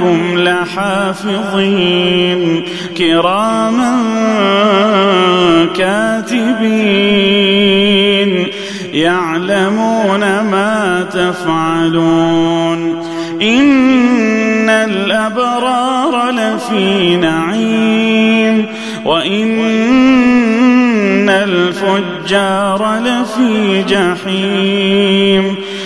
عليكم لحافظين. كراما كاتبين. يعلمون ما تفعلون. إن الأبرار لفي نعيم. وإن الفجار لفي جحيم.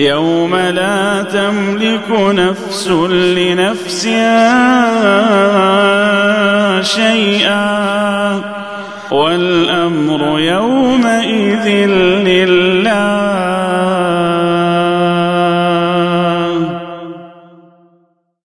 يوم لا تملك نفس لنفس شيئا والأمر يومئذ لله